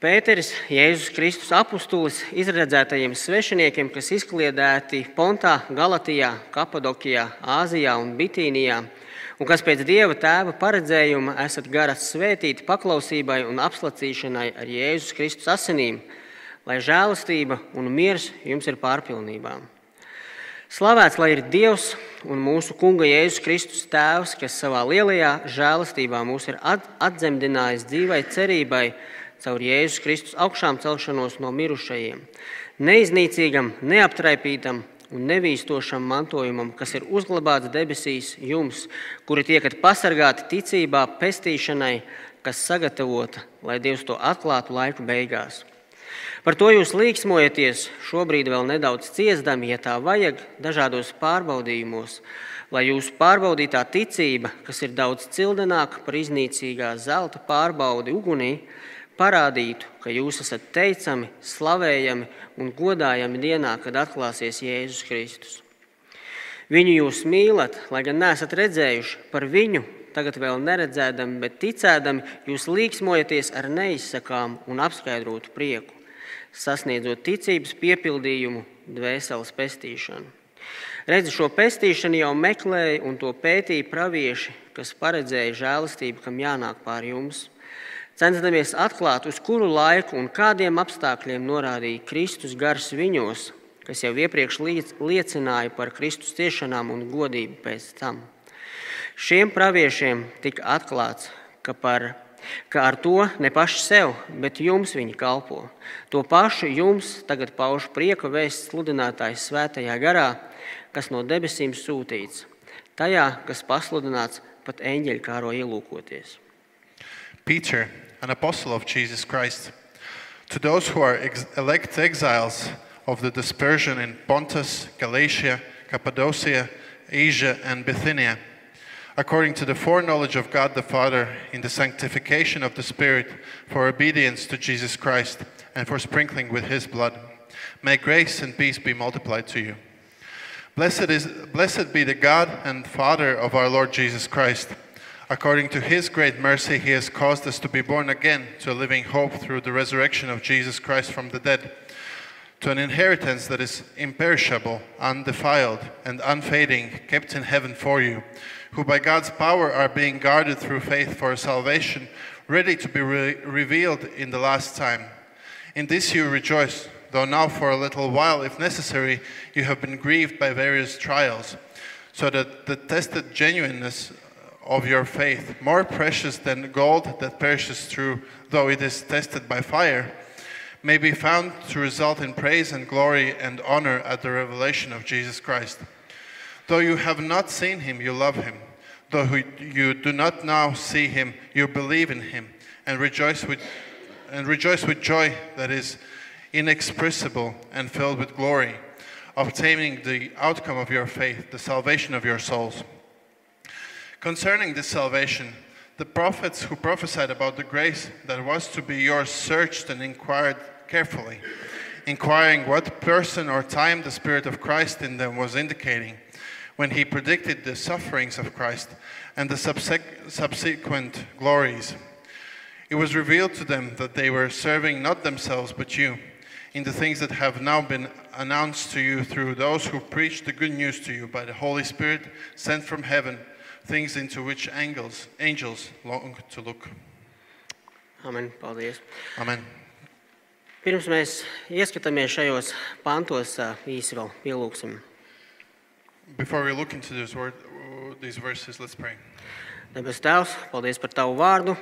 Pēteris, Jēzus Kristus apustulis, izredzētajiem svešiniekiem, kas izkliedēti Pontā, Galatijā, Kapadokijā, Āzijā un Bitīnijā, un kas pēc Dieva tēva paredzējuma esat garas svētīti paklausībai un apslacīšanai ar Jēzus Kristus asinīm, lai žēlastība un miers jums ir pārpilnībā. Slavēts lai ir Dievs un mūsu Kunga Jēzus Kristus Tēvs, kas savā lielajā žēlastībā mūs ir atdzemdinājis dzīvai cerībai caur Jēzus Kristus augšām celšanos no mirušajiem, neiznīcīgam, neaptraipītam un nevīstošam mantojumam, kas ir uzglabāts debesīs jums, kuri tiekat pasargāti ticībā, pestīšanai, kas sagatavota, lai Dievs to atklātu laiku beigās. Par to jūs līksmojaties, šobrīd vēl nedaudz ciestami, ja tā vajag, dažādos pārbaudījumos, lai jūsu pārbaudītā ticība, kas ir daudz cildenāka par iznīcīgā zelta pārbaudi ugunī, parādītu, ka jūs esat teicami, slavējami un godājami dienā, kad atklāsies Jēzus Kristus. Viņu jūs mīlat, lai gan neesat redzējuši par viņu, tagad vēl neredzēdami, bet ticēdami, jūs līksmojaties ar neizsakām un apskaidrotu prieku, sasniedzot ticības piepildījumu, dvēseles pestīšanu. Redzi, šo pestīšanu jau meklēja un to pētīja pravieši, kas paredzēja žēlastību, kam jānāk pār jums censdamies atklāt, uz kuru laiku un kādiem apstākļiem norādīja Kristus gars viņos, kas jau iepriekš liecināja par Kristus ciešanām un godību pēc tam. Šiem praviešiem tika atklāts, ka, par, ka ar to ne paši sev, bet jums viņi kalpo. To pašu jums tagad pauž prieka vēsts sludinātājs svētajā garā, kas no debesīm sūtīts, tajā, kas pasludināts pat eņģeļkāro ielūkoties. Peter, an apostle of Jesus Christ, to those who are ex- elect exiles of the dispersion in Pontus, Galatia, Cappadocia, Asia, and Bithynia, according to the foreknowledge of God the Father, in the sanctification of the Spirit, for obedience to Jesus Christ, and for sprinkling with his blood. May grace and peace be multiplied to you. Blessed, is, blessed be the God and Father of our Lord Jesus Christ. According to his great mercy, he has caused us to be born again to a living hope through the resurrection of Jesus Christ from the dead, to an inheritance that is imperishable, undefiled, and unfading, kept in heaven for you, who by God's power are being guarded through faith for salvation, ready to be re- revealed in the last time. In this you rejoice, though now for a little while, if necessary, you have been grieved by various trials, so that the tested genuineness of your faith, more precious than gold that perishes through, though it is tested by fire, may be found to result in praise and glory and honor at the revelation of Jesus Christ. Though you have not seen him, you love him. Though you do not now see him, you believe in him and rejoice with, and rejoice with joy that is inexpressible and filled with glory, obtaining the outcome of your faith, the salvation of your souls. Concerning this salvation, the prophets who prophesied about the grace that was to be yours searched and inquired carefully, inquiring what person or time the Spirit of Christ in them was indicating when he predicted the sufferings of Christ and the subsequent, glories. It was revealed to them that they were serving not themselves but you in the things that have now been announced to you through those who preach the good news to you by the Holy Spirit sent from heaven things into which angels, angels long to look. Amen. Paldies. Amen. Pirms mēs ieskatāmies šajos pantos, īsi vēl pielūgsim. Before we look into this word, these verses, let's pray. Debes Tēvs, paldies par Tavu vārdu.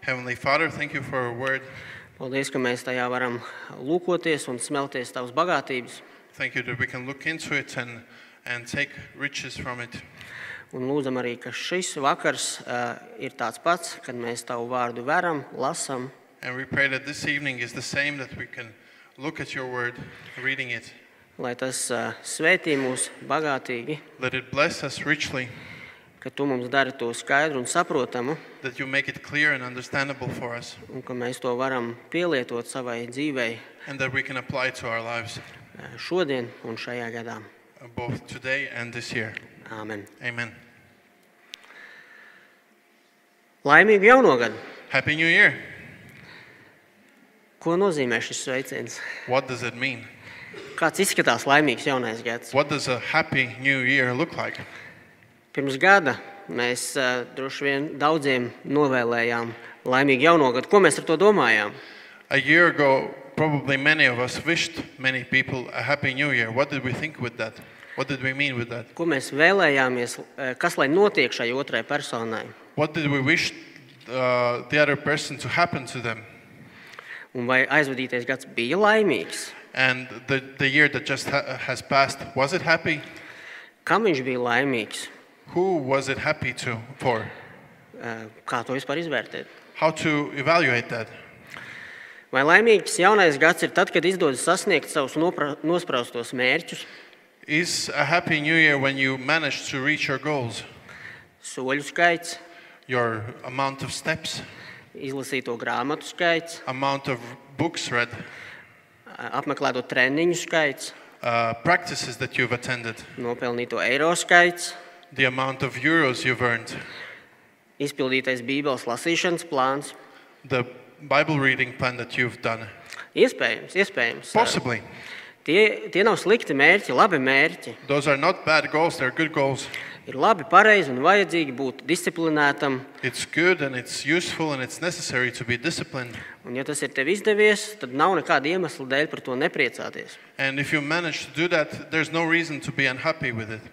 Heavenly Father, thank you for your word. Paldies, ka mēs tajā varam lūkoties un smelties Tavas bagātības. Thank you that we can look into it and, and take riches from it. Un lūdzam arī, ka šis vakars uh, ir tāds pats, kad mēs Tavu vārdu veram, lasam. Word. Lai tas uh, svētī mūs bagātīgi, ka Tu mums dari to skaidru un saprotamu, un ka mēs to varam pielietot savai dzīvei uh, šodien un šajā gadā. both today and this year. Āmen. Amen. Laimīgu jauno gadu! Happy New Year! Ko nozīmē šis sveiciens? What does it mean? Kāds izskatās laimīgs jaunais gads? What does a happy new year look like? Pirms gada mēs uh, droši vien daudziem novēlējām laimīgu jauno gadu. Ko mēs ar to domājām? A year ago, probably many of us wished many people a happy new year. What did we think with that? What did we mean with that? Ko mēs vēlējāmies, eh, kas lai notiek šai otrai personai? What did we wish uh, the other person to happen to them? Un vai aizvadītais gads bija laimīgs? And the, the year that just ha- has passed, was it happy? Kam viņš bija laimīgs? Who was it happy to for? Eh, Kā to vispār izvērtēt? How to evaluate that? Vai laimīgs jaunais gads ir tad, kad izdodas sasniegt savus nospraustos mērķus, Is a happy new year when you manage to reach your goals, soļu skaits, your amount of steps, izlasīto grāmatu skaits, amount of books read, apmeklēto treniņu skaits, uh, practices that you've attended, nopelnīto eiro skaits, the amount of euros you've earned, izpildītais Bībeles lasīšanas plāns? the Bible reading plan that you've done. Iespējams, iespējams. Possibly. Tie, tie nav slikti mērķi, labi mērķi. Those are not bad goals, they're good goals. Ir labi, pareizi un vajadzīgi būt disciplinētam. It's good and it's useful and it's necessary to be disciplined. Un, ja tas ir tev izdevies, tad nav nekāda iemesla dēļ par to nepriecāties. And if you manage to do that, there's no reason to be unhappy with it.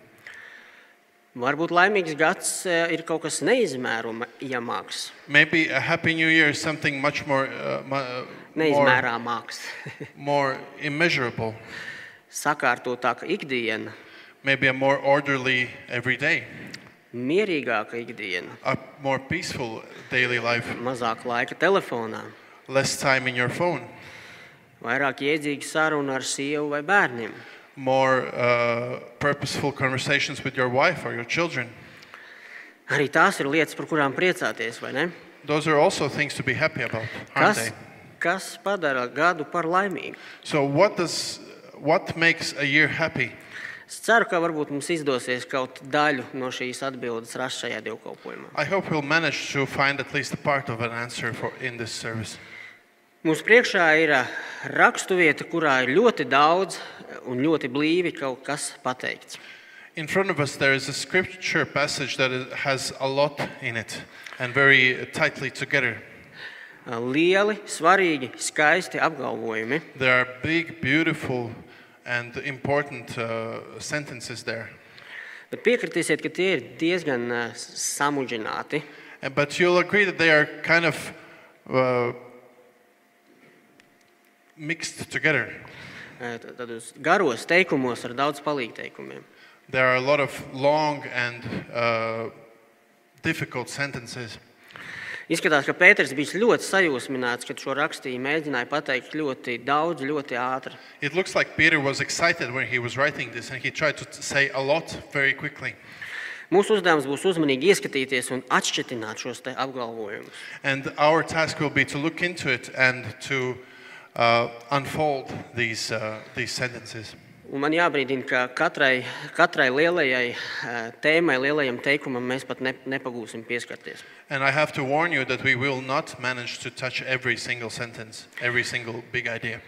Varbūt laimīgs gads eh, ir kaut kas neizmērojamāks, Maybe a happy new year is something much more, uh, uh, more, neizmērāmāks, more immeasurable. sakārtotāka ikdiena, Maybe a more orderly every day, mierīgāka ikdiena, a more peaceful daily life, mazāk laika telefonā, less time in your phone, vairāk iedzīga saruna ar sievu vai bērniem. more uh, purposeful conversations with your wife or your children. Arī tās ir lietas, par kurām priecāties, vai ne? Those are also things to be happy about, aren't Kas, they? Kas padara gadu par laimīgu? So, what does what makes a year happy? Es ceru, ka varbūt mums izdosies kaut daļu no šīs atbildes rast šajā dievkalpojumā. I hope we'll manage to find at least a part of an answer for in this service. Mums priekšā ir ā, raksturvieta, kurā ir ļoti daudz un ļoti blīvi kaut kas pateikts. In front of us, there is a scripture passage that is- has a lot in it and very tightly together. Ā, Lieli, svarīgi, skaisti apgalvojumi, There are big, beautiful, and important uh, sentences there. bet piekritīsiet, ka tie ir diezgan ā, samudžināti. And- But you'll agree that they are kind of uh, mixed together. Ā, t- Tādos garos teikumos ar daudz palīgteikumiem. There are a lot of long and uh, difficult sentences. Izskatās, ka Pēters bija ļoti sajūsmināts, kad šo rakstīju mēģināja pateikt ļoti daudz, ļoti ātri. It looks like Peter was excited when he was writing this and he tried to say a lot very quickly. Mūsu uzdevums būs uzmanīgi ieskatīties un atšķirt šos te apgalvojumus. And our task will be to look into it and to uh, unfold these, uh, these sentences. Un man jābrīdina, ka katrai, katrai lielajai eh, tēmai, lielajam teikumam mēs pat ne, nepagūsim pieskarties. And I have to warn you that we will not manage to touch every single sentence, every single big idea.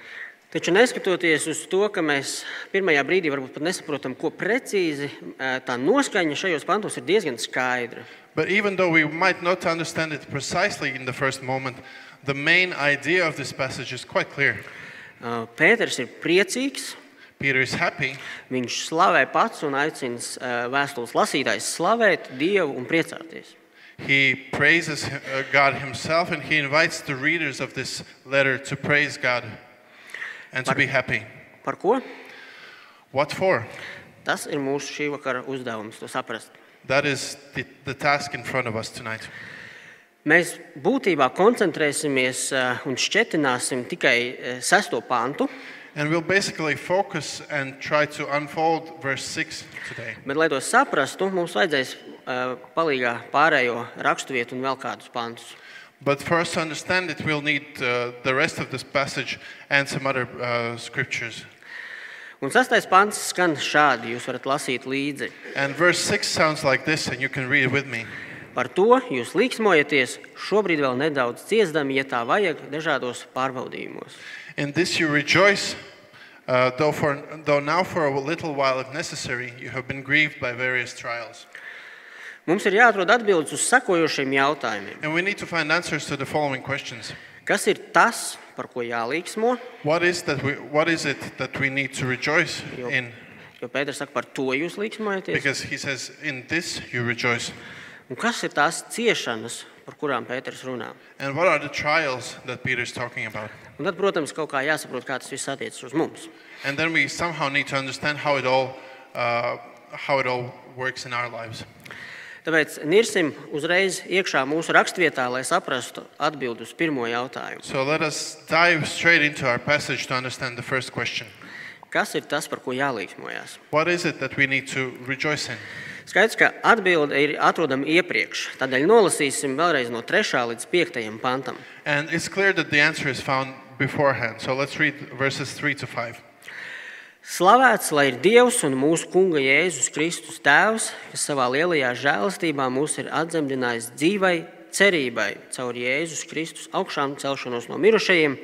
Taču neskatoties uz to, ka mēs pirmajā brīdī varbūt pat nesaprotam, ko precīzi eh, tā noskaņa šajos pantos ir diezgan skaidra. But even though we might not understand it precisely in the first moment, the main idea of this passage is quite clear. Eh, Pēters ir priecīgs. Viņš slavē pats un aicina eh, vēstules lasītājus slavēt Dievu un priecāties. He praises uh, God himself and he invites the readers of this letter to praise God and to be happy. Par ko? What for? Tas ir mūsu šī vakara uzdevums, to saprast. That is the, the task in front of us tonight. Mēs būtībā koncentrēsimies eh, un šķetināsim tikai eh, sesto pantu, And we'll basically focus and try to unfold verse 6 today. bet, lai to saprastu, mums vajadzēs eh, palīgā pārējo raksturvietu un vēl kādus pantus. But for us to understand it, we'll need uh, the rest of this passage and some other uh, scriptures. Un sastais pants skan šādi, jūs varat lasīt līdzi. And verse 6 sounds like this, and you can read it with me. Par to jūs līksmojaties šobrīd vēl nedaudz ciestami, ja tā vajag, dažādos pārbaudījumos. In this you rejoice, uh, though, for, though now for a little while, if necessary, you have been grieved by various trials. Mums ir jāatrod atbildes uz sekojošiem jautājumiem. And we need to find answers to the following questions. Kas ir tas, par ko jālīksmo? What is, that we, what is it that we need to rejoice Jo, in? jo Pēters saka, par to jūs līksmojaties. Because he says, In this you rejoice. Un kas ir tās ciešanas, par kurām Pēters runā? And what are the trials that Peter's talking about? Un tad, protams, kaut kā jāsaprot, kā tas viss attiecas uz mums. And then we somehow need to understand how it all, uh, how it all works in our lives. Tāpēc nirsim uzreiz iekšā mūsu rakstvietā, lai saprastu atbildi uz pirmo jautājumu. So let us dive straight into our passage to understand the first question. Kas ir tas, par ko jālīksmojas? What is it that we need to rejoice in? Skaidrs, ka atbilde ir atrodama iepriekš. Tādēļ nolasīsim vēlreiz no 3. līdz 5. pantam. And it's clear that the answer is found beforehand. So let's read verses 3 to 5. Slavēts lai ir Dievs un mūsu Kunga Jēzus Kristus Tēvs, kas savā lielajā žēlastībā mūs ir atdzemdinājis dzīvai cerībai caur Jēzus Kristus augšām celšanos no mirušajiem,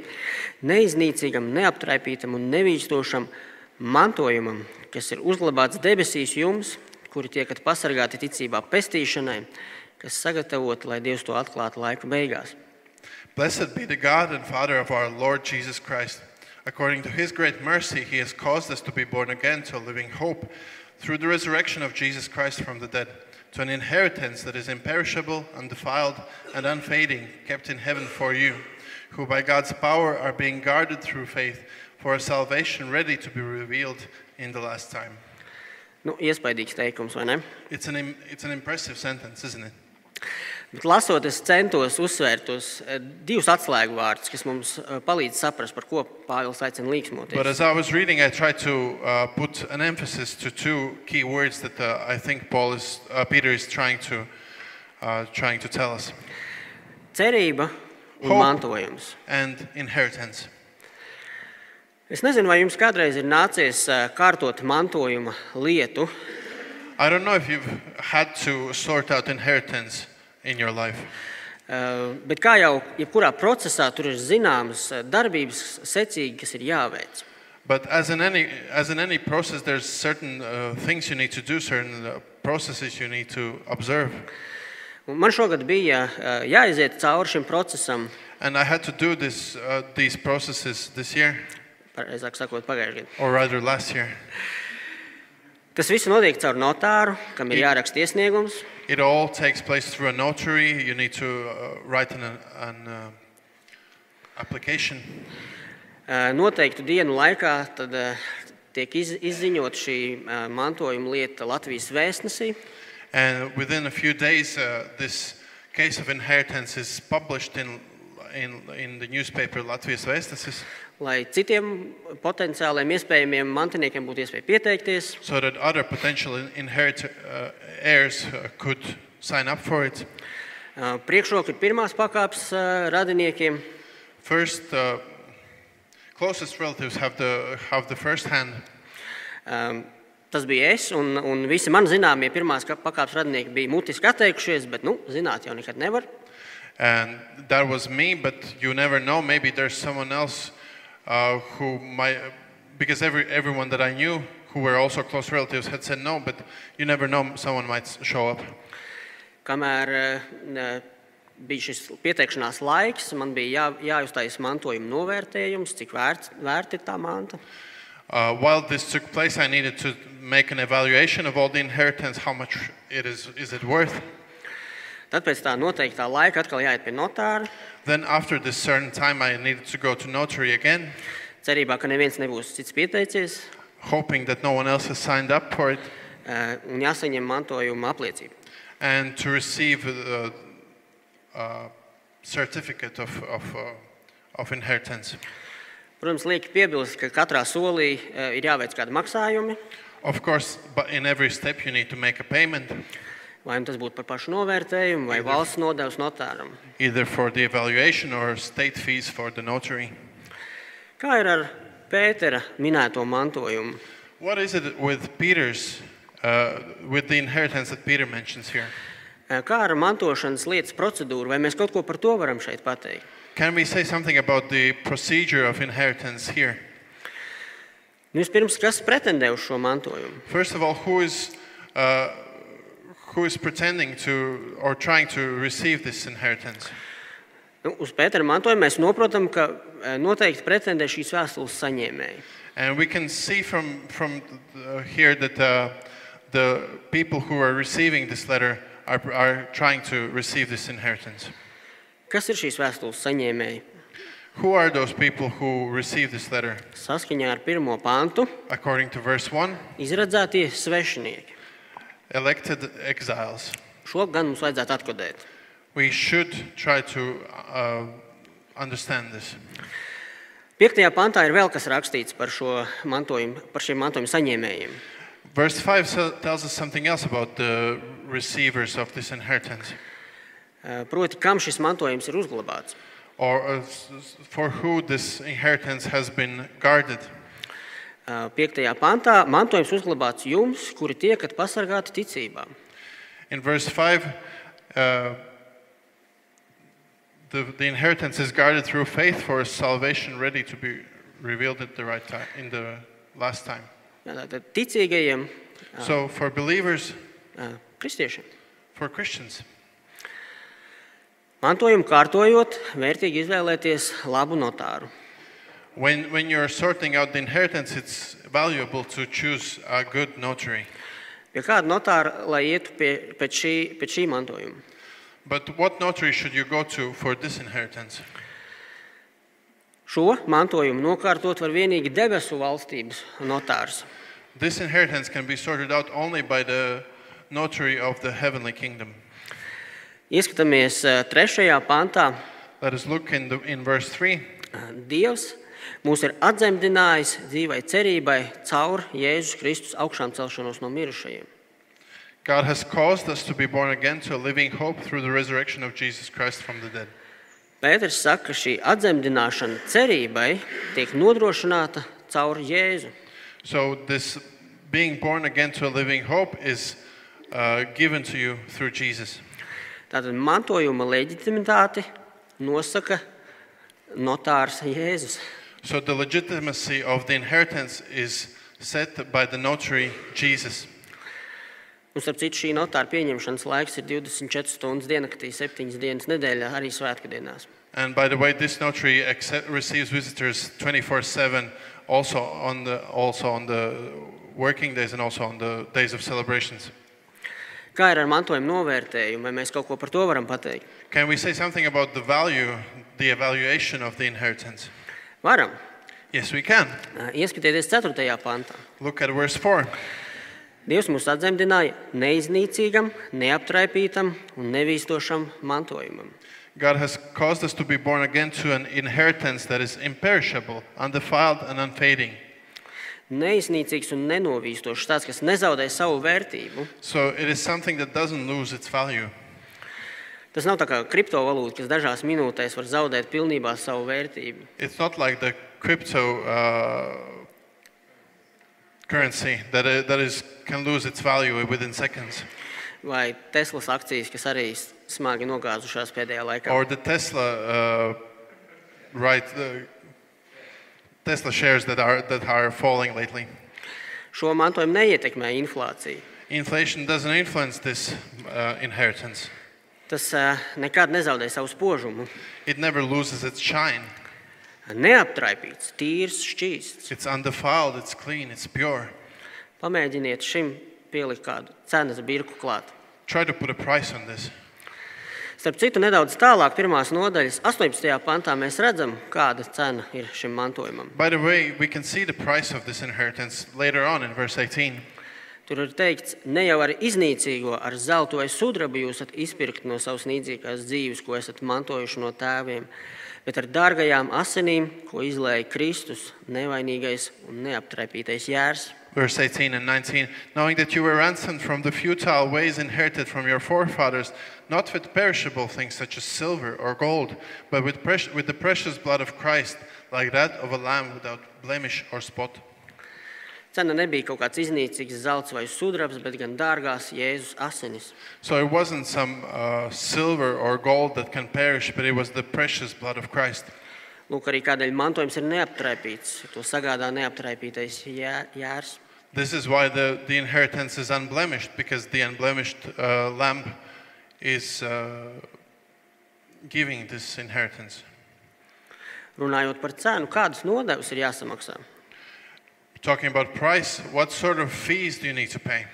neiznīcīgam, neaptraipītam un nevīstošam mantojumam, kas ir uzglabāts debesīs jums, kuri pasargāti ticībā pestīšanai, kas sagatavoti, lai Dievs to atklātu beigās. Blessed be the God and Father of our Lord Jesus Christ. According to his great mercy, he has caused us to be born again to a living hope through the resurrection of Jesus Christ from the dead, to an inheritance that is imperishable, undefiled, and unfading, kept in heaven for you, who by God's power are being guarded through faith for a salvation ready to be revealed in the last time. Nu, iespaidīgs teikums, vai ne? It's an, it's an impressive sentence, isn't it? Bet lasot, es centos uzsvērt tos eh, divus atslēgu vārdus, kas mums eh, palīdz saprast, par ko Pāvils aicina But līksmoties. as I was reading, I tried to uh, put an emphasis to two key words that uh, I think Paul is, uh, Peter is trying to, uh, trying to tell us, Cerība un Hope. mantojums. and inheritance. Es nezinu, vai jums kādreiz ir nācies kārtot mantojuma lietu, I don't know if you've had to sort out inheritance in your life, eh, bet kā jau jebkurā procesā, tur ir zināmas darbības secīgi, kas ir jāveic. but as in any as in any process, there's certain uh, things you need to do, certain uh, processes you need to observe. Un man šogad bija eh, jāiziet cauri šim procesam, And I had to do this uh, these processes this year, pareizāk sakot, pagājušajā gadā. or rather last year. Tas viss notiek caur notāru, kam ir jāraksta iesniegums. It all takes place through a notary. You need to uh, write an, an uh, application. Eh, Noteiktu dienu laikā tad, eh, tiek iz- izziņot šī eh, mantojuma lieta Latvijas vēstnesī. And within a few days, uh, this case of inheritance is published in, in, in the newspaper Latvijas Vēstnesis, Lai citiem potenciāliem iespējamiem mantiniekiem būtu iespēja pieteikties, so that other potential in- inherit, uh, heirs uh, could sign up for it. Eh, priekšroka ir pirmās pakāpes eh, radiniekiem, First, uh, closest relatives have the, have the first hand. Eh, Tas bija es, un, un visi man zināmie pirmās ka- pakāpes radinieki bija mutiski atteikušies, bet, nu, zināt, jau nekad nevar. And that was me, but you never know. Maybe there's someone else uh, who might, because every, everyone that I knew who were also close relatives had said no, but you never know, someone might show up. Kamēr eh, ne- bija šis pieteikšanās laiks, man bija jā, jāuztais mantojuma novērtējums, cik vērts, vērta ir tā manta. Uh, while this took place, I needed to make an evaluation of all the inheritance, how much it is, is it worth. Tad pēc tā noteiktā laika atkal jāiet pie notāra, Then after this certain time, I needed to go to notary again, cerībā, ka neviens nebūs cits pieteicies, hoping that no one else has signed up for it, eh, un jāsaņem mantojuma apliecība. and to receive a, a certificate of, of, uh, of inheritance. Protams, lieki piebilst, ka katrā solī eh, ir jāveic kādi maksājumi, Of course, but in every step you need to make a payment, vai nu tas būtu par pašu novērtējumu, vai valsts nodevs notāram. either for the evaluation or state fees for the notary. Kā ir ar Pētera minēto mantojumu? What is it with Peter's, uh, with the inheritance that Peter mentions here? Eh, Kā ar mantošanas lietas procedūru, vai mēs kaut ko par to varam šeit pateikt? Can we say something about the procedure of inheritance here? Nu, Vispirms, kas pretendē uz šo mantojumu? First of all, who is, uh, who is pretending to or trying to receive this inheritance? Nu, uz Pētera mantojumu mēs saprotam, ka eh, noteikti pretendē šīs vēstules saņēmēji. And we can see from, from uh, here that uh, the people who are receiving this letter are, are trying to receive this inheritance. Kas ir šīs vēstules saņēmēji? Who are those people who receive this letter? Saskaņā ar pirmo pantu According to verse 1, izredzētie svešinieki. Elected exiles. Šo gan mums vajadzētu atkodēt. We should try to uh, understand this. Piektajā pantā ir vēl kas rakstīts par, šo mantojumu, par šiem mantojuma saņēmējiem. Verse 5 so- tells us something else about the receivers of this inheritance, Eh, Proti, kam šis mantojums ir uzglabāts. or uh, for who this inheritance has been guarded. Eh, Piektajā pantā mantojums uzglabāts jums, kuri tiekat pasargāti ticībā. In verse 5, uh, the, the inheritance is guarded through faith for a salvation ready to be revealed at the right time, in the last time. Jā, Tātad ticīgajiem, So for believers, eh, kristiešiem. for Christians, Mantojumu kārtojot, vērtīgi izvēlēties labu notāru. When, when you're sorting out the inheritance, it's valuable to choose a good notary. Pie kāda notāra, lai ietu pie, pēc, šī, pēc šī mantojuma? But what notary should you go to for this inheritance? Šo mantojumu nokārtot var tikai debesu valstības notārs. This inheritance can be sorted out only by the notary of the heavenly kingdom. Ieskatāmies eh, trešajā pantā. Let us look in, the, in verse 3. Eh, Dievs mūs ir atdzemdinājis dzīvai cerībai caur Jēzus Kristus augšām celšanos no mirušajiem. God has caused us to be born again to a living hope through the resurrection of Jesus Christ from the dead. Pēters saka, ka šī atdzemdināšana cerībai tiek nodrošināta caur Jēzu. So, this being born again to a living hope is uh, given to you through Jesus. Tātad mantojuma leģitimitāti nosaka notārs Jēzus. So, the legitimacy of the inheritance is set by the notary Jesus. Un, starp citu, šī notāra pieņemšanas laiks ir 24 stundas diennaktī, 7 dienas nedēļā, arī svētku dienās. And by the way, this notary accept, receives visitors 24 7, also on, the, also on the working days and also on the days of celebrations. Kā ir ar mantojuma novērtējumu, vai mēs kaut ko par to varam pateikt? Can we say something about the value, the evaluation of the inheritance? Varam. Yes, we can. Ieskatieties 4. pantā. Look at verse 4. Dievs mūs atdzemdināja neiznīcīgam, neaptraipītam un nevīstošam mantojumam. God has caused us to be born again to an inheritance that is imperishable, undefiled, and unfading. Neiznīcīgs un nenovīstošs, tāds, kas nezaudē savu vērtību. So it is something that doesn't lose its value. Tas nav tā kā kriptovalūta, kas dažās minūtēs var zaudēt pilnībā savu vērtību. It's not like the crypto uh, currency that, uh, that is, can lose its value within seconds. Vai Teslas akcijas, kas arī smagi nogāzušās pēdējā laikā. Or the Tesla, uh, right, the Tesla shares that are, that are falling lately. Šo mantojumu neietekmē inflācija. Inflation doesn't influence this uh, inheritance. Tas nekad nezaudē savu spožumu. It never loses its shine. Neaptraipīts, tīrs, šķīsts. It's undefiled, it's clean, it's pure. Pamēģiniet šim pielikt kādu cenas birku klāt. Try to put a price on this. Starp citu, nedaudz tālāk, pirmās nodaļas, 18. pantā, mēs redzam, kāda cena ir šim mantojumam. By the way, we can see the price of this inheritance later on in verse 18. Tur ir teikts, ne jau ar iznīcīgo, ar zeltu vai sudrabu jūs esat izpirkti no savas nīdzīgās dzīves, ko esat mantojuši no tēviem, bet ar dārgajām asinīm, ko izlēja Kristus, nevainīgais un neaptraipītais jērs. Verse 18 and 19 knowing that you were ransomed from the futile ways inherited from your forefathers, not with perishable things such as silver or gold, but with, with the precious blood of Christ, like that of a lamb without blemish or spot. Cena nebija kaut kāds iznīcīgs zelts vai sudrabs, bet gan dārgās Jēzus asinis. So it wasn't some uh, silver or gold that can perish, but it was the precious blood of Christ. Lūk, arī kādēļ mantojums ir neaptraipīts. To sagādā neaptraipītais jē- jērs. This is why the, the inheritance is unblemished, because the unblemished uh, lamb is uh, giving this inheritance. Runājot par cenu, kādas nodevas ir jāsamaksā? Talking about price, what sort of fees do you need to pay?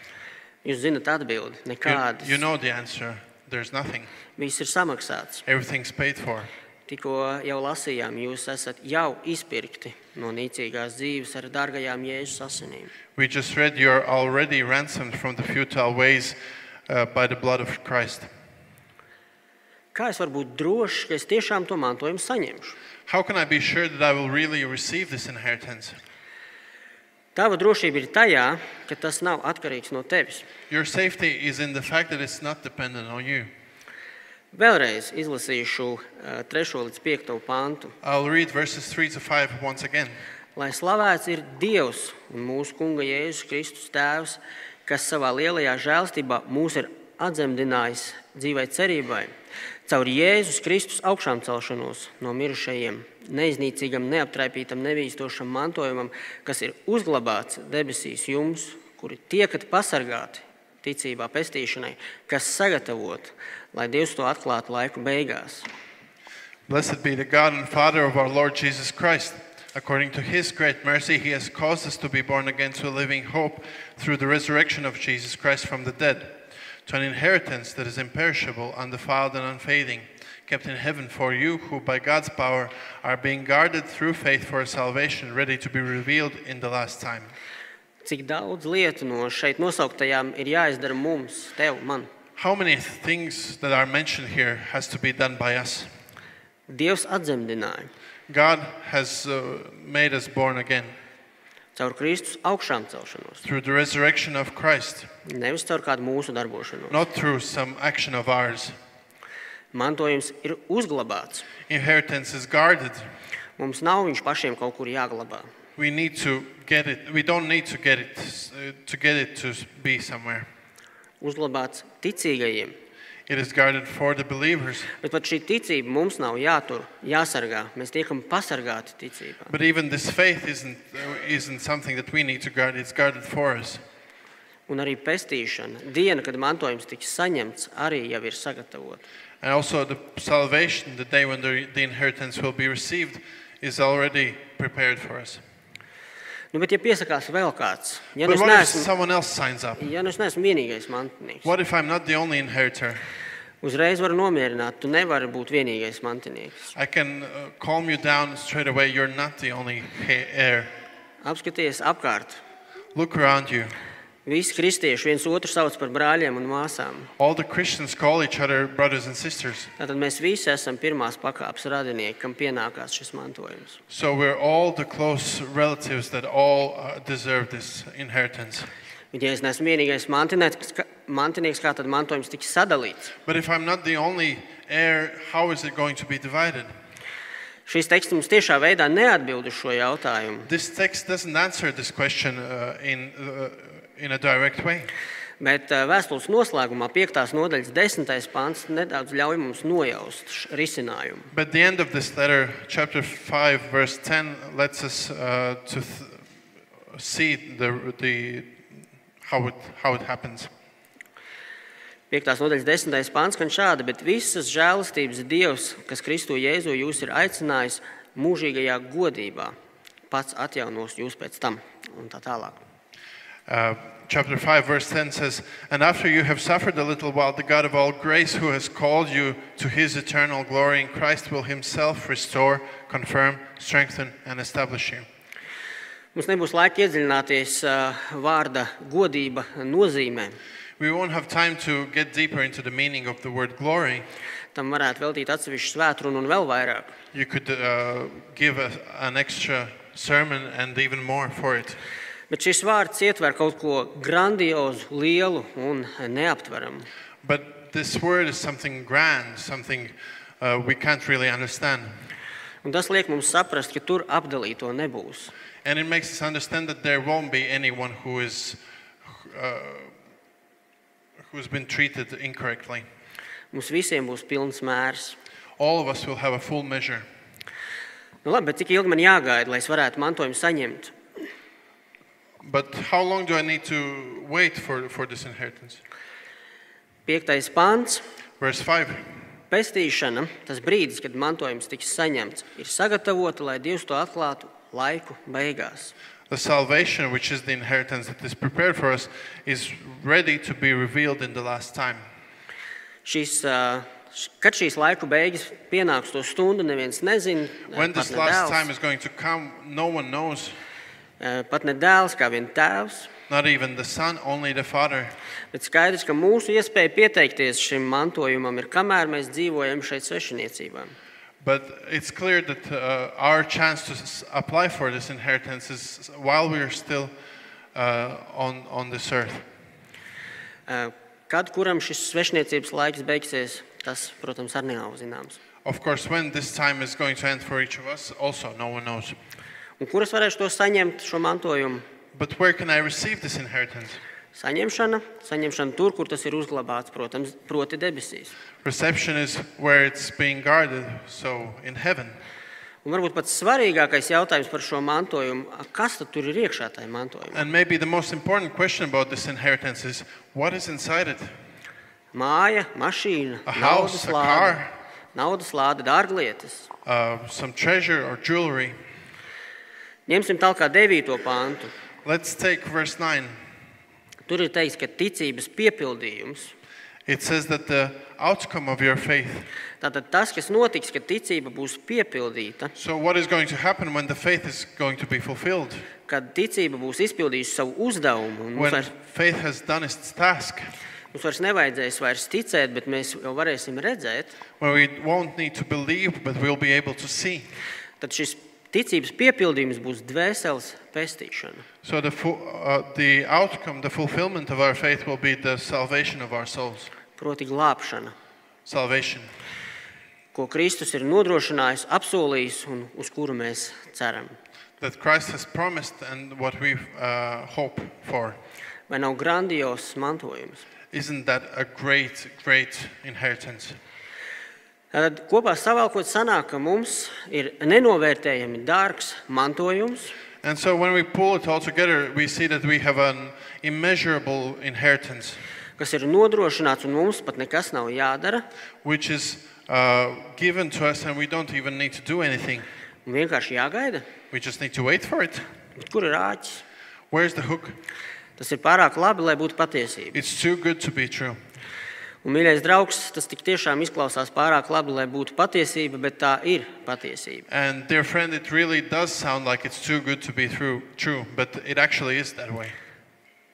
Jūs zinat atbildi. You, Nekādas. you know the answer. There's nothing. Viss ir samaksāts. Everything's paid for. Tikko jau lasījām, jūs esat jau izpirkti no nīcīgās dzīves ar dārgajām Jēzus asinīm. We just read you're already ransomed from the futile ways uh, by the blood of Christ. Kā es varu būt drošs, ka es tiešām to mantojumu saņemšu? How can I be sure that I will really receive this inheritance? Tava drošība ir tajā, ka tas nav atkarīgs no tevis. Your safety is in the fact that it's not dependent on you. Vēlreiz izlasīšu uh, 3 līdz 5 pantu. I'll read verses 3 to 5 once again. Lai slavēts ir Dievs un mūsu Kunga Jēzus Kristus Tēvs, kas savā lielajā žēlstībā mūs ir atzemdinājis dzīvai cerībai, caur Jēzus Kristus augšām celšanos no mirušajiem, neiznīcīgam, neaptraipītam, nevīstošam mantojumam, kas ir uzglabāts debesīs jums, kuri tiekat pasargāti ticībā pestīšanai, kas sagatavot, lai Dievs to atklātu laiku beigās. Blessed be the God and Father of our Lord Jesus Christ. According to his great mercy, he has caused us to be born again to a living hope through the resurrection of Jesus Christ from the dead, to an inheritance that is imperishable, undefiled, and unfading, kept in heaven for you, who by God's power are being guarded through faith for a salvation ready to be revealed in the last time. Cik daudz lietu no šeit nosauktajām ir jāizdara mums, tev, man. How many things that are mentioned here has to be done by us? Dievs God has uh, made us born again caur Kristus augšām celšanos, through the resurrection of Christ, nevis caur kādu mūsu darbošanos. not through some action of ours. Mantojums ir uzglabāts. Inheritance is guarded. Mums nav viņš pašiem kaut kur jāglabā. We need to get it. We don't need to get it to get it to be somewhere. Uzglabāts ticīgajiem. It is guarded for the believers. Bet pat šī ticība mums nav jātur, jāsargā. Mēs tiekam pasargāti ticībā. But even this faith isn't uh, isn't something that we need to guard. It's guarded for us. Un arī pestīšana, diena, kad mantojums tiks saņemts, arī jau ir sagatavota. And also the salvation, the day when the, the inheritance will be received, is already prepared for us. Nu, bet, ja piesakās vēl kāds, ja nu But es neesmu, someone else signs up? ja nu es neesmu vienīgais mantinieks, What if I'm not the only inheritor? uzreiz varu nomierināt, tu nevari būt vienīgais mantinieks. I can uh, calm you down straight away. You're not the only he- heir. Apskaties apkārt. Look around you. Visi kristieši viens otru sauc par brāļiem un māsām. All the Christians call each other brothers and sisters. Tātad mēs visi esam pirmās pakāpes radinieki, kam pienākās šis mantojums. So we're all the close relatives that all uh, deserve this inheritance. Bet, ja es neesmu vienīgais mantinieks, ka- mantinieks, kā tad mantojums tiks sadalīts? But if I'm not the only heir, how is it going to be divided? Šis teksts mums tiešā veidā neatbild uz šo jautājumu. This text doesn't answer this question uh, in, uh, Bet ā, vēstules noslēgumā, 5. nodaļas 10. pāns, nedaudz ļauj mums nojaust risinājumu. But the end of this letter, chapter 5, verse 10, lets us uh, to see the, the, how, it, how it happens. 5. nodaļas 10. pāns skan šādi, bet visas žēlastības Dievs, kas Kristu Jēzu jūs ir aicinājis mūžīgajā godībā, pats atjaunos jūs pēc tam un tā tālāk. Uh, chapter 5, verse 10 says, And after you have suffered a little while, the God of all grace, who has called you to his eternal glory in Christ, will himself restore, confirm, strengthen, and establish you. Mums nebūs laika iedziļināties ā, vārda godība nozīmē. We won't have time to get deeper into the meaning of the word glory. Tam varētu veltīt atsevišķu un vēl vairāk. You could uh, give a, an extra sermon and even more for it. Bet šis vārds ietver kaut ko grandiozu, lielu un neaptveramu. But this word is something grand, something uh, we can't really understand. Un tas liek mums saprast, ka tur apdalīto nebūs. And it makes us understand that there won't be anyone who is uh, who's been treated incorrectly. Mums visiem būs pilns mērs. All of us will have a full measure. Nu, labi, bet cik ilgi man jāgaida, lai es varētu mantojumu saņemt? But how long do I need to wait for, for this inheritance? Piektais pāns. Verse 5. Pestīšana, tas brīdis, kad mantojums tiks saņemts, ir sagatavota, lai Dievs to atklātu laiku beigās. The salvation, which is the inheritance that is prepared for us, is ready to be revealed in the last time. Šis, ā, š- kad šīs laiku beigas pienāks to stundu, neviens nezina. When pat this ne last dēls, time is going to come, no one knows, ā, pat ne dēls, kā vien tēvs. not even the Son, only the Father. Bet skaidrs, ka mūsu iespēja pieteikties šim mantojumam ir, kamēr mēs dzīvojam šeit svešiniecībā. But it's clear that uh, our chance to apply for this inheritance is while we are still uh, on, on this earth. Ā, Kad kuram šis laiks beigsies, tas, protams, arī nav zināms. Of course, when this time is going to end for each of us, also no one knows. Un kuras varēšu to saņemt, šo mantojumu? But where can I receive this inheritance? Saņemšana, saņemšana tur, kur tas ir uzglabāts, protams, proti debesīs. Reception is where it's being guarded, so in heaven. Un varbūt pats svarīgākais jautājums par šo mantojumu, kas tad tur ir iekšā tajā mantojumā? And maybe the most important question about this inheritance is what is inside it? Māja, mašīna, A naudas house, lāde, naudas lāde, dārglietas. uh, some treasure or jewelry. Ņemsim tālāk devīto pāntu. Let's take verse 9. Tur ir teikts, ka ticības piepildījums. It says that the outcome of your faith. Tātad tas, kas notiks, kad ticība būs piepildīta, So, what is going to happen when the faith is going to be fulfilled? kad ticība būs izpildījusi savu uzdevumu, un mums When vairs, faith has done its task, mums vairs nevajadzēs vairs ticēt, bet mēs jau varēsim redzēt, when we won't need to believe, but we'll be able to see. tad šis ticības piepildījums būs dvēseles pestīšana. So, the, fu- uh, the outcome, the fulfillment of our faith will be the salvation of our souls. Proti, glābšana, Salvation. ko Kristus ir nodrošinājis, apsolījis un uz kuru mēs ceram. That Christ has promised and what we uh, hope for. Vai nav grandios mantojums? Isn't that a great, great inheritance? Tad kopā savalkot, sanāk, ka mums ir nenovērtējami dārgs mantojums, And so when we pull it all together, we see that we have an immeasurable inheritance, kas ir nodrošināts, un mums pat nekas nav jādara. which is uh, given to us, and we don't even need to do anything. Un vienkārši jāgaida, We just need to wait for it. kur ir āķis. Where's the hook? Tas ir pārāk labi, lai būtu patiesība. It's too good to be true. Un, mīļais draugs, tas tik tiešām izklausās pārāk labi, lai būtu patiesība, bet tā ir patiesība. And dear friend, it really does sound like it's too good to be true, true but it actually is that way.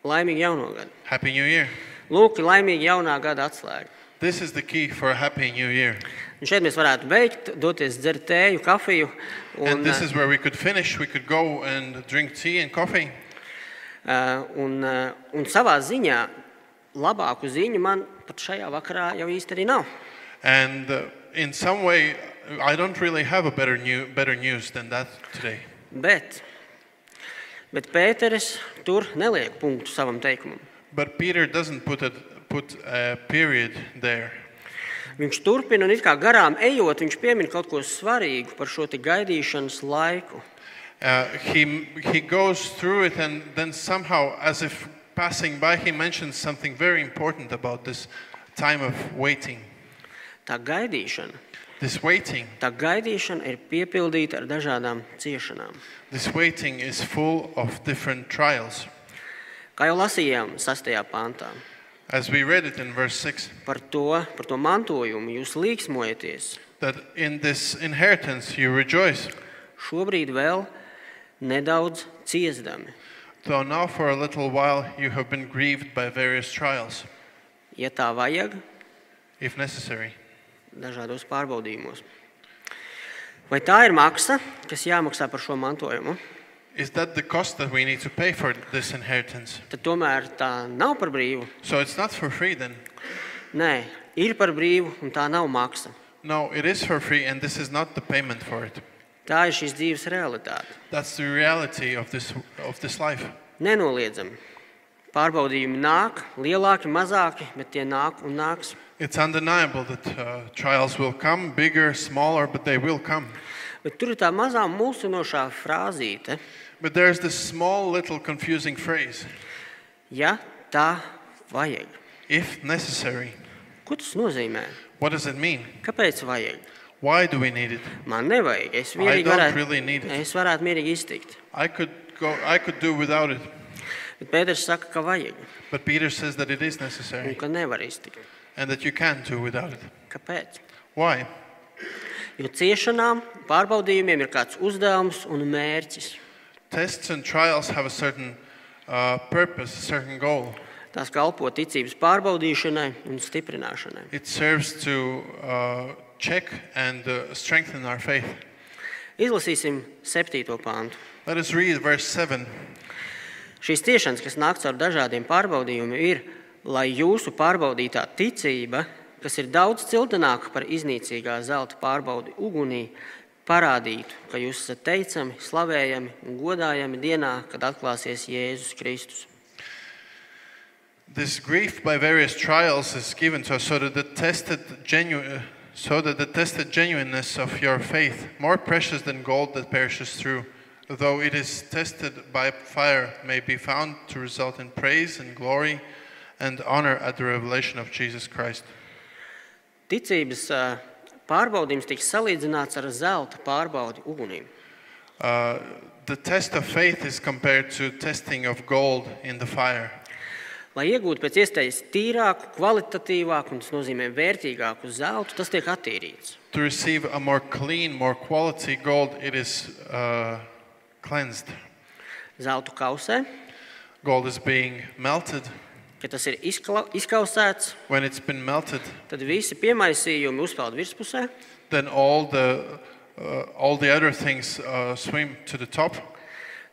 Laimīgi jauno gadu! Happy New Year. Lūk, ir laimīga jaunā gada atslēga. This is the key for a happy New Year. Un šeit mēs varētu beigt, doties dzert tēju, kafiju. Un, And this is where we could finish. We could go and drink tea and coffee. uh, un, uh, un savā ziņā labāku ziņu man pat šajā vakarā jau īsti arī nav. And uh, in some way, I don't really have a better, new, better news than that today. Bet, bet Pēteris tur neliek punktu savam teikumam. But Peter doesn't put a, put a period there. Viņš turpina un it kā garām ejot, viņš piemin kaut ko svarīgu par šo te gaidīšanas laiku. Uh, he, he goes through it, and then somehow, as if passing by, he mentions something very important about this time of waiting. Tā gaidīšana, This waiting, tā gaidīšana ir piepildīta ar dažādām ciešanām. this waiting is full of different trials. Kā jau lasījām 6. pāntā, As we read it in verse 6, par to, par to mantojumu jūs līksmojaties. that in this inheritance you rejoice, Šobrīd vēl nedaudz ciestami. Though now for a little while you have been grieved by various trials, Ja tā vajag, if necessary. dažādos pārbaudījumos. Vai tā ir maksa, kas jāmaksā par šo mantojumu? Is that the cost that we need to pay for this inheritance? Tad tomēr tā nav par brīvu. So it's not for free then. Nē, ir par brīvu, un tā nav maksa. No, it is for free, and this is not the payment for it. Tā ir šīs dzīves realitāte. That's the reality of this, of this life. Nenoliedzami. Pārbaudījumi nāk, lielāki, mazāki, bet tie nāk un nāks. It's undeniable that uh, trials will come, bigger, smaller, but they will come. Bet tur ir tā mazā mulsinošā frāzīte, But there's this small, little confusing phrase ja tā vajag. if necessary. Ko tas nozīmē? What does it mean? Kāpēc vajag? Why do we need it? Man nevajag. Es I mierīgi don't varētu, really need it. es varētu mierīgi iztikt. I could, go, I could do without it. Bet Pēters saka, ka vajag But Peter says that it is un necessary ka nevar iztikt. and that you can do without it. Kāpēc? Why? Jo ciešanām, pārbaudījumiem ir kāds uzdevums un mērķis. Tests and trials have a certain uh, purpose, a certain goal. Tās kalpo ticības pārbaudīšanai un stiprināšanai. It serves to uh, check and uh, strengthen our faith. Izlasīsim septīto pāntu. Let us read verse 7. Šīs ciešanas, kas nāk caur dažādiem pārbaudījumiem, ir, lai jūsu pārbaudītā ticība, kas ir daudz ciltenāka par iznīcīgā zelta pārbaudi ugunī, parādītu, ka jūs esat teicami, slavējami un godājami dienā, kad atklāsies Jēzus Kristus. This grief by various trials is given to us so that the tested genu- uh, so that the tested genuineness of your faith, more precious than gold that perishes through, though it is tested by fire, may be found to result in praise and glory and honor at the revelation of Jesus Christ. Ticības ā, pārbaudījums tiks salīdzināts ar zelta pārbaudi ugunī. Uh, the test of faith is compared to testing of gold in the fire. Lai iegūtu pēc iespējas tīrāku, kvalitatīvāku un tas nozīmē vērtīgāku zeltu, tas tiek attīrīts. To receive a more clean, more quality gold, it is uh, cleansed. Zeltu kausē, Gold is being melted. kad tas ir izkla- izkausēts, When it's been melted, tad visi piemaisījumi uzpeld virspusē, then all the, uh, all the other things uh, swim to the top.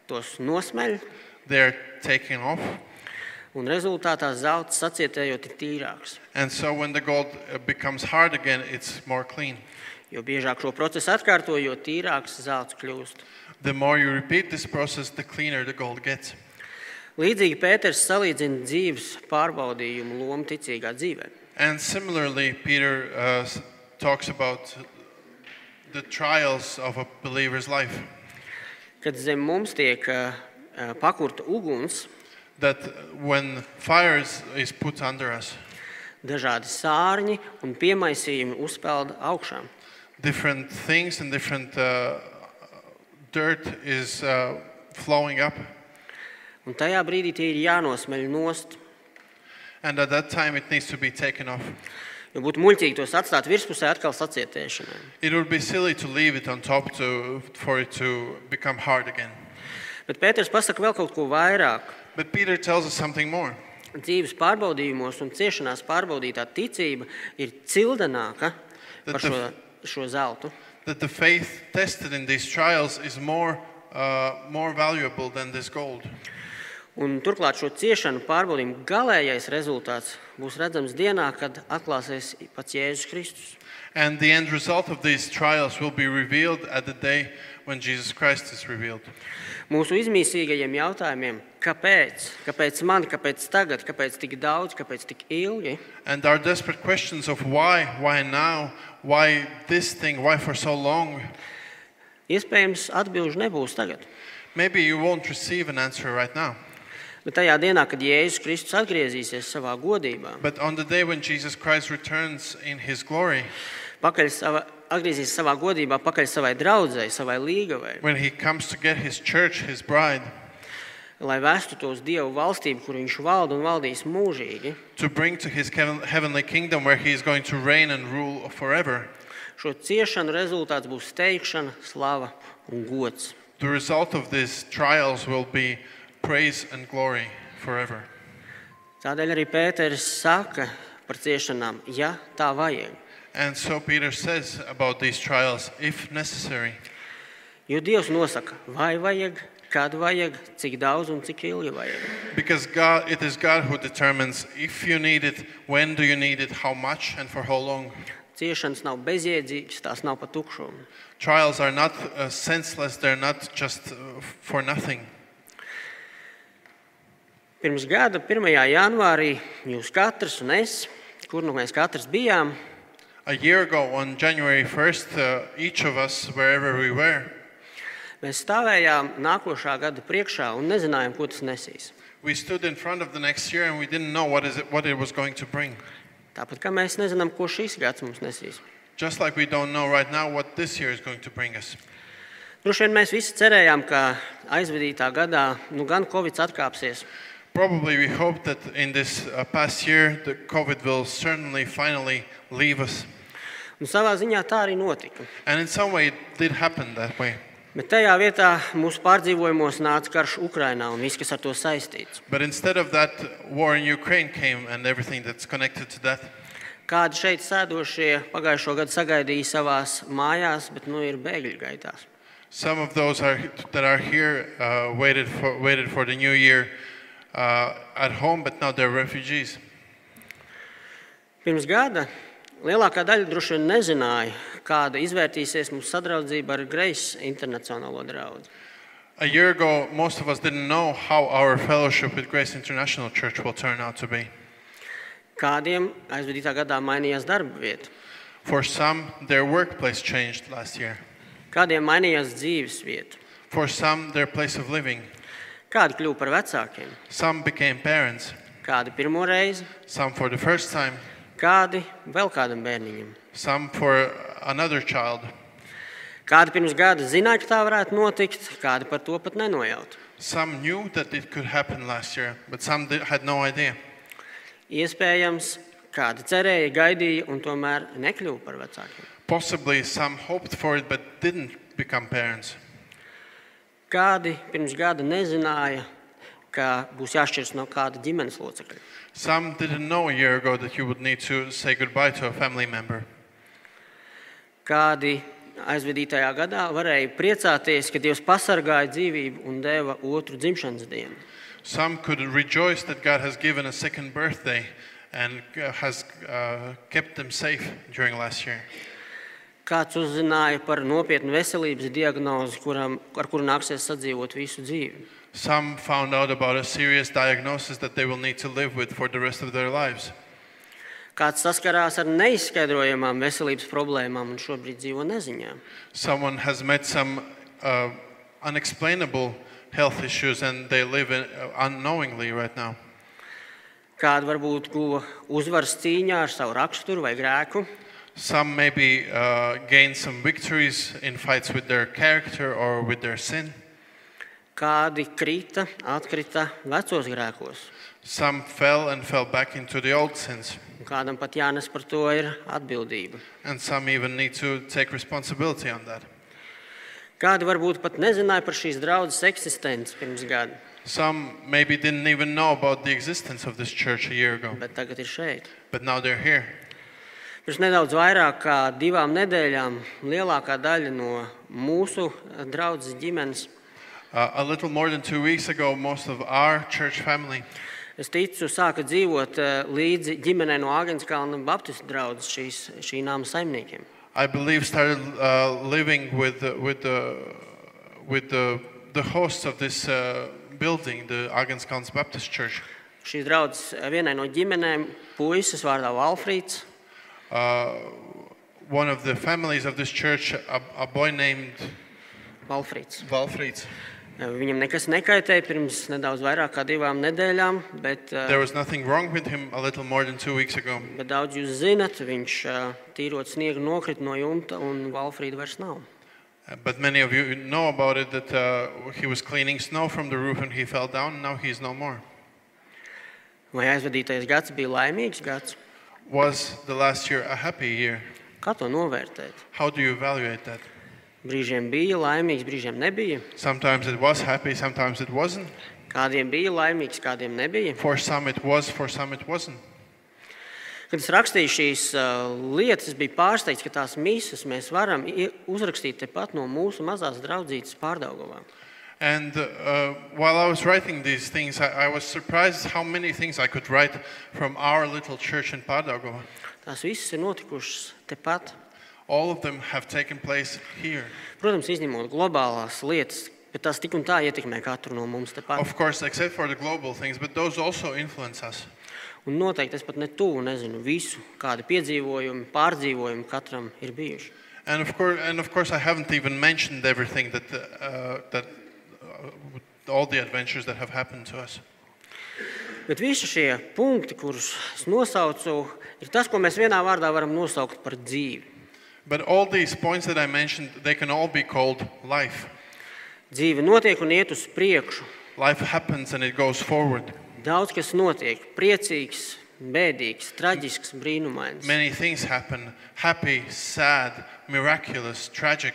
tos nosmeļ, They're taken off. Un rezultātā zelts sacietējot ir tīrāks. And so when the gold uh, becomes hard again, it's more clean. Jo biežāk šo procesu atkārto, jo tīrāks zelts kļūst. The more you repeat this process, the cleaner the gold gets. Līdzīgi Pēters salīdzina dzīves pārbaudījumu lomu ticīgā dzīvē. And similarly, Peter uh, talks about the trials of a believer's life. Kad zem mums tiek ā, ā, pakurta uguns, That when fire is, is put under us, dažādi sārņi un piemaisījumi uzpeld augšā. different things and different uh, dirt is uh, flowing up. Un tajā brīdī tie ir jānosmeļ nost. And at that time, it needs to be taken off. Jo būtu muļķīgi tos atstāt virspusē atkal sacietēšanai. It would be silly to leave it on top to, for it to become hard again. Bet Pēters pasaka vēl kaut ko vairāk. But Peter tells us something more. Dzīves pārbaudījumos un ciešanās pārbaudītā ticība ir cildenāka par šo, šo zeltu. That the faith tested in these trials is more, uh, more valuable than this gold. Un turklāt šo ciešanu pārbaudījumu galīgais rezultāts būs redzams dienā, kad atklāsies pats Jēzus Kristus. And the end result of these trials will be revealed at the day when Jesus Christ is revealed. Mūsu izmisīgajiem jautājumiem, kāpēc, kāpēc man, kāpēc tagad, kāpēc tik daudz, kāpēc tik ilgi, And our desperate questions of why, why now, why this thing, why for so long, iespējams atbildžu nebūs tagad. maybe you won't receive an answer right now. Bet tajā dienā, kad Jēzus Kristus atgriezīsies savā godībā, But on the day when Jesus Christ returns in his glory, pakaļ sava, atgriezīsies savā godībā, pakaļ savai draudzēji, savai līgavai, when he comes to get his church, his bride, lai vestu tos Dievu valstību, kur viņš valda un valdīs mūžīgi, to bring to his heaven- heavenly kingdom where he is going to reign and rule forever, šo ciešanu rezultāts būs steigšana, slava un gods. the result of these trials will be praise and glory forever. Tādēļ arī Pēters saka par ciešanām, ja tā vajag. And so Peter says about these trials, if necessary, Jo Dievs nosaka, vai vajag, kad vajag, cik daudz un cik ilgi vajag. because God, it is God who determines if you need it, when do you need it, how much, and for how long. ciešanas nav bezjēdzīgas, tās nav pa tukšumu. Trials are not uh, senseless, they're not just uh, for nothing. Pirms gada 1. janvārī jūs katrs un es, kur nu mēs katrs bijām, A year ago, on January 1st, uh, each of us, wherever we were, mēs stāvējām nākošā gada priekšā un nezinājām, ko tas nesīs. we stood in front of the next year and we didn't know what, is it, what it was going to bring. Tāpat kā mēs nezinām, ko šīs gads mums nesīs. Just like we don't know right now what this year is going to bring us. Droši vien mēs visi cerējām, ka aizvadītā gadā nu, gan Covid atkāpsies, Probably we hope that in this uh, past year, the COVID will certainly finally leave us. un savā ziņā tā arī notika. And in some way, it did happen that way. Bet tajā vietā mūsu pārdzīvojumos nāca karš Ukrajinā un viss, kas ar to saistīts. But instead of that, war in Ukraine came and everything that's connected to that. Kādi šeit sēdošie pagājušo gadu sagaidīja savās mājās, bet nu ir bēgļu gaitās. Some of those are, that are here uh, waited, for, waited for the new year uh, at home, but now they're refugees. Pirms gada lielākā daļa droši vien nezināja, kāda izvērtīsies mūsu sadraudzība ar Grace internacionālo draugu. A year ago, most of us didn't know how our fellowship with Grace International Church will turn out to be. Kādiem aizvadītā gadā mainījās darba vieta, For some, their workplace changed last year. kādiem mainījās dzīves vieta, For some, their place of living. Kādi kļuva par vecākiem, Some became parents, kādi pirmo reizi, some for the first time, kādi vēl kādam bērniņam. some for another child. Kādi pirms gada zināja, ka tā varētu notikt, kādi par to pat nenojauta. Some knew that it could happen last year, but some did, had no idea. Iespējams, kādi cerēja, gaidīja un tomēr nekļuva par vecākiem. Possibly some hoped for it but didn't become parents. Kādi pirms gada nezināja, ka būs jāšķiras no kāda ģimenes locekļa. Some didn't know a year ago that you would need to say goodbye to a family member. Kādi aizvedītajā gadā varēja priecāties, ka Dievs pasargāja dzīvību un deva otru dzimšanas dienu. Some could rejoice that God has given a second birthday and has uh, kept them safe during last year. Kāds uzzināja par nopietnu veselības diagnozi, kuram, ar kuru nāksies sadzīvot visu dzīvi. Some found out about a serious diagnosis that they will need to live with for the rest of their lives. Kāds saskarās ar neizskaidrojamām veselības problēmām un šobrīd dzīvo neziņā. Someone has met some uh, unexplainable health issues and they live in, uh, unknowingly right now. Kāda varbūt guva uzvaras cīņā ar savu raksturu vai grēku, Some maybe uh, gain some victories in fights with their character or with their sin. kādi krita, atkrita vecos grēkos, Some fell and fell back into the old sins. un kādam pat jānes par to ir atbildība. And some even need to take responsibility on that. Kādi varbūt pat nezināja par šīs draudzes eksistenci pirms gada, Some maybe didn't even know about the existence of this church a year ago, bet tagad ir šeit. but now they're here. Pirms nedaudz vairāk kā divām nedēļām lielākā daļa no mūsu draudzes ģimenes, Uh, a little more than two weeks ago, most of our church family es ticu, sāka dzīvot eh, līdzi ģimenei no Āgānskalna Baptistu draudzes šīs, šī nama saimniekiem. I believe, started uh, living with the, with the, with the, the hosts of this uh, building, the Agenskans Baptist Church. Šīs draudzes vienai no ģimenēm puisis vārdā Valfrīds. Uh, one of the families of this church, a, a boy named Valfrīds. Valfrids, Viņam nekas nekaitēja pirms nedaudz vairāk kā divām nedēļām, bet, there was nothing wrong with him a little more than two weeks ago. bet daudz jūs zinat, viņš tīrot sniegu nokrita no jumta un Valfrīda vairs nav. Uh, But many of you know about it that uh, he was cleaning snow from the roof and he fell down, and now he's no more. Vai aizvadītais gads bija laimīgs gads? Was the last year a happy year? Kā to novērtēt? How do you evaluate that? Brīžiem bija laimīgs, brīžiem nebija. Sometimes it was happy, sometimes it wasn't. Kādiem bija laimīgs, kādiem nebija. For some it was, for some it wasn't. Kad es rakstīju šīs uh, lietas, es biju pārsteigts, ka tās misijas mēs varam uzrakstīt tepat no mūsu mazās draudzītes pārdaugavā. And uh, while I was writing these things, I, I was surprised how many things I could write from our little church in Padagova. Tās visas ir notikušas tepat. All of them have taken place here. Protams, izņemot globālās lietas, bet tās tik un tā ietekmē katru no mums tepat. Of course, except for the global things, but those also influence us. Un noteikti es pat ne tuvu nezinu visu, kādi piedzīvojumi, pārdzīvojumi katram ir bijuši. And of course, and of course, I haven't even mentioned everything that uh, that uh, all the adventures that have happened to us. Bet visi šie punkti, kurus es nosaucu, ir tas, ko mēs vienā vārdā varam nosaukt par dzīvi. But all these points that I mentioned, they can all be called life. Dzīve notiek un iet uz priekšu. Life happens and it goes forward. Daudz kas notiek, priecīgs, bēdīgs, traģisks, brīnumains. Many things happen happy, sad, miraculous, tragic.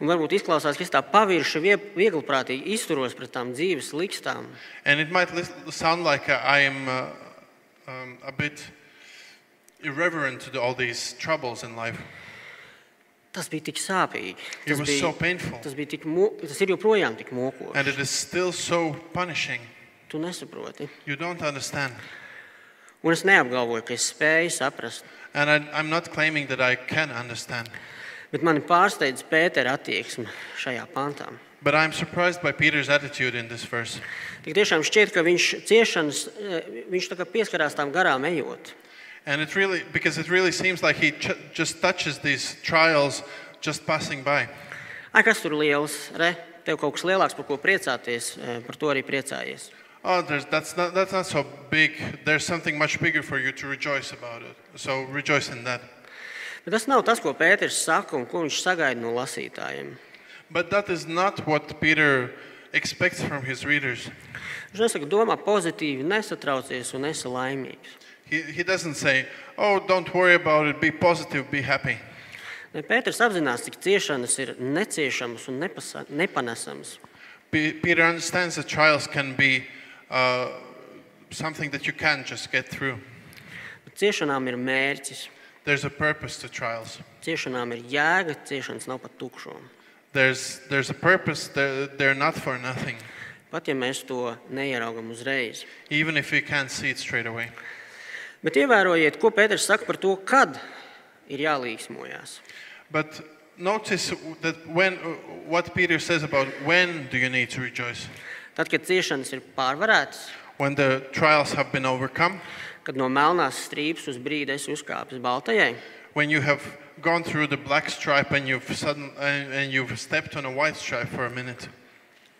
Un varbūt izklausās, ka es tā pavirši, vie- viegliprātīgi izturos pret tām dzīves likstām. And it might lis- sound like uh, I am uh, um, a bit irreverent to the- all these troubles in life. Tas bija tik sāpīgi. It Tas was bija, so painful. tas bija tik, mo- tas ir joprojām tik mokoši. And it is still so punishing. Tu nesaproti. You don't understand. Un es neapgalvoju, ka es spēju saprast. And I, I'm not claiming that I can understand. Bet mani pārsteidz Pētera attieksme šajā pantā. But I'm surprised by Peter's attitude in this verse. Tik tiešām šķiet, ka viņš ciešanas, eh, viņš tā kā pieskarās tām garām ejot. And it really, because it really seems like he ch- just touches these trials just passing by. Ai, kas tur liels? Re? Tev kaut kas lielāks, par ko priecāties, eh, par to arī priecājies. Oh, there's, that's, not, that's not so big. There's something much bigger for you to rejoice about it. So rejoice in that. Bet tas nav tas, ko Pēters saka un ko viņš sagaida no lasītājiem. But that is not what Peter expects from his readers. Viņš nesaka, domā pozitīvi, nesatraucies un esi laimīgs. He, he doesn't say, oh, don't worry about it, be positive, be happy. Pēters apzinās, cik ciešanas ir neciešamas un nepasa, nepanesamas. Pe- Peter understands that trials can be uh, something that you can't just get through. Bet ciešanām ir mērķis, There's a purpose to trials. ciešanām ir jēga, ciešanas nav pat tukšo. There's, there's a purpose, they're, they're not for nothing, Pat ja mēs to neieraugam uzreiz. even if we can't see it straight away. Bet ievērojiet, ko Pēters saka par to, kad ir jālīgsmojās. But notice that when, what Peter says about when do you need to rejoice? Tad, kad ciešanas ir pārvarētas, When the trials have been overcome, kad no melnās strīpas uz brīdi esi uzkāpis baltajai, when you have gone through the black stripe and you've, sudden, and, and you've stepped on a white stripe for a minute,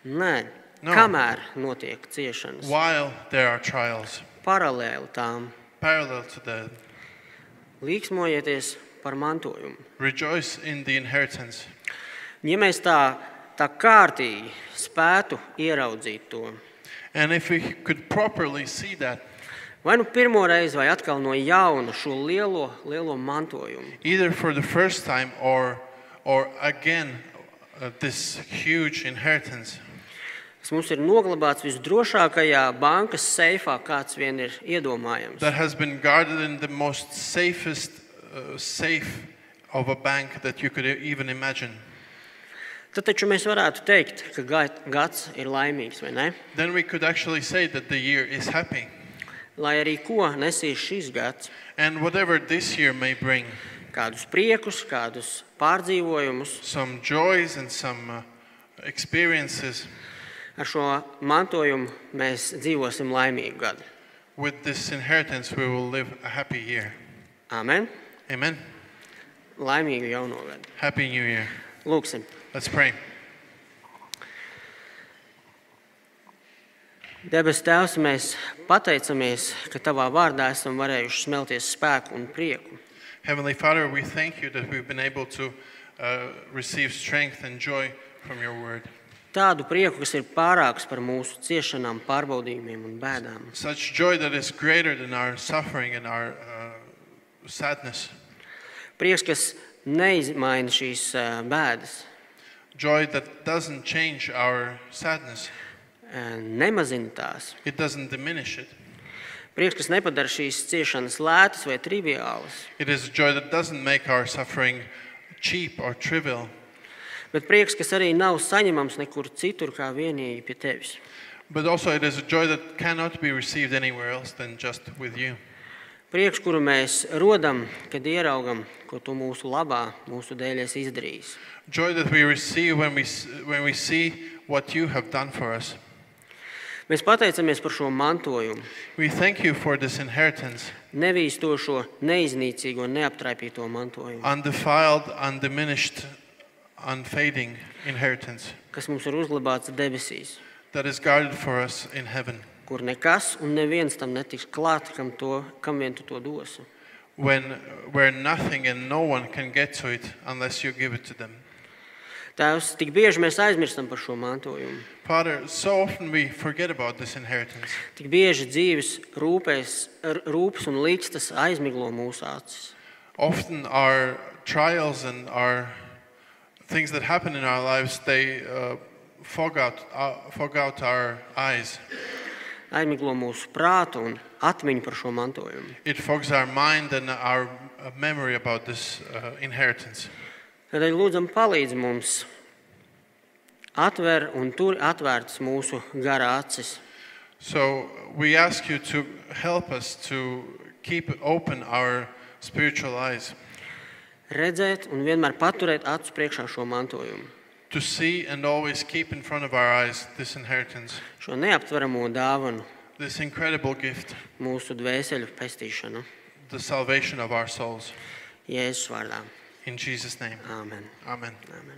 nē, No. kamēr notiek ciešanas, while there are trials, paralēli tām. Parallel to that, līksmojieties par mantojumu. rejoice in the inheritance. Ja mēs tā, tā kārtīgi spētu ieraudzīt to, And if we could properly see that, vai nu pirmo reizi, vai atkal no jauna šo lielo, lielo mantojumu, either for the first time or, or again, uh, this huge inheritance, kas mums ir noglabāts visdrošākajā bankas seifā, kāds vien ir iedomājams. that has been guarded in the most safest uh, safe of a bank that you could e- even imagine, Tad taču mēs varētu teikt, ka gai- gads ir laimīgs, vai ne? then we could actually say that the year is happy. Lai arī ko nesīs šis gads, And whatever this year may bring, kādus priekus, kādus pārdzīvojumus, some joys and some uh, experiences, ar šo mantojumu mēs dzīvosim laimīgu gadu. with this inheritance, we will live a happy year. Amen! Amen. Laimīgu jauno gadu. Happy New Year. Lūksim! Let's pray. Debes Tēvs, mēs pateicamies, ka Tavā vārdā esam varējuši smelties spēku un prieku. Heavenly Father, we thank you that we've been able to uh, receive strength and joy from your word. Tādu prieku, kas ir pārāks par mūsu ciešanām, pārbaudījumiem un bēdām. Such joy that is greater than our suffering and our uh, sadness. Prieks, kas neizmaina šīs ā, bēdas, Joy that doesn't change our sadness, ā, nemazina tās. it doesn't diminish it. Prieks, kas nepadara šīs ciešanas lētas vai triviālas, It is a joy that doesn't make our suffering cheap or trivial, Bet prieks, kas arī nav saņemams nekur citur, kā vienīgi pie tevis. But also, it is a joy that cannot be received anywhere else than just with you. Prieks, kuru mēs rodam, kad ieraugam, ko tu mūsu labā, mūsu dēļ esi izdarījis. Joy that we receive when we, s- when we see what you have done for us. Mēs pateicamies par šo mantojumu, We thank you for this inheritance, nevīstošo, neiznīcīgo, neaptraipīto mantojumu, undefiled, undiminished, unfading inheritance kas mums ir uzglabāts debesīs, that is guarded for us in heaven. kur nekas un neviens tam netiks klāt, kam, to, kam vien tu to dosi. When, where nothing and no one can get to it unless you give it to them. Tēvs, tik bieži mēs aizmirstam par šo mantojumu. Father, so often we forget about this inheritance. Tik bieži dzīves rūpēs, r- rūpes un līkstas aizmiglo mūsu acis. Often our trials and our things that happen in our lives, they uh, fog, out, uh, fog out our eyes. Aizmiglo mūsu prātu un atmiņu par šo mantojumu. It fogs our mind and our uh, memory about this uh, inheritance. Tādēļ lūdzam, palīdz mums. Atver un tur atvērtas mūsu garā acis, So we ask you to help us to keep open our spiritual eyes, redzēt un vienmēr paturēt acu priekšā šo mantojumu, to see and always keep in front of our eyes this inheritance, šo neaptveramo dāvanu, this incredible gift, mūsu dvēseli pestīšanu. the salvation of our souls. Jēzus vārdā. In Jesus' name. Āmen. Amen. Āmen.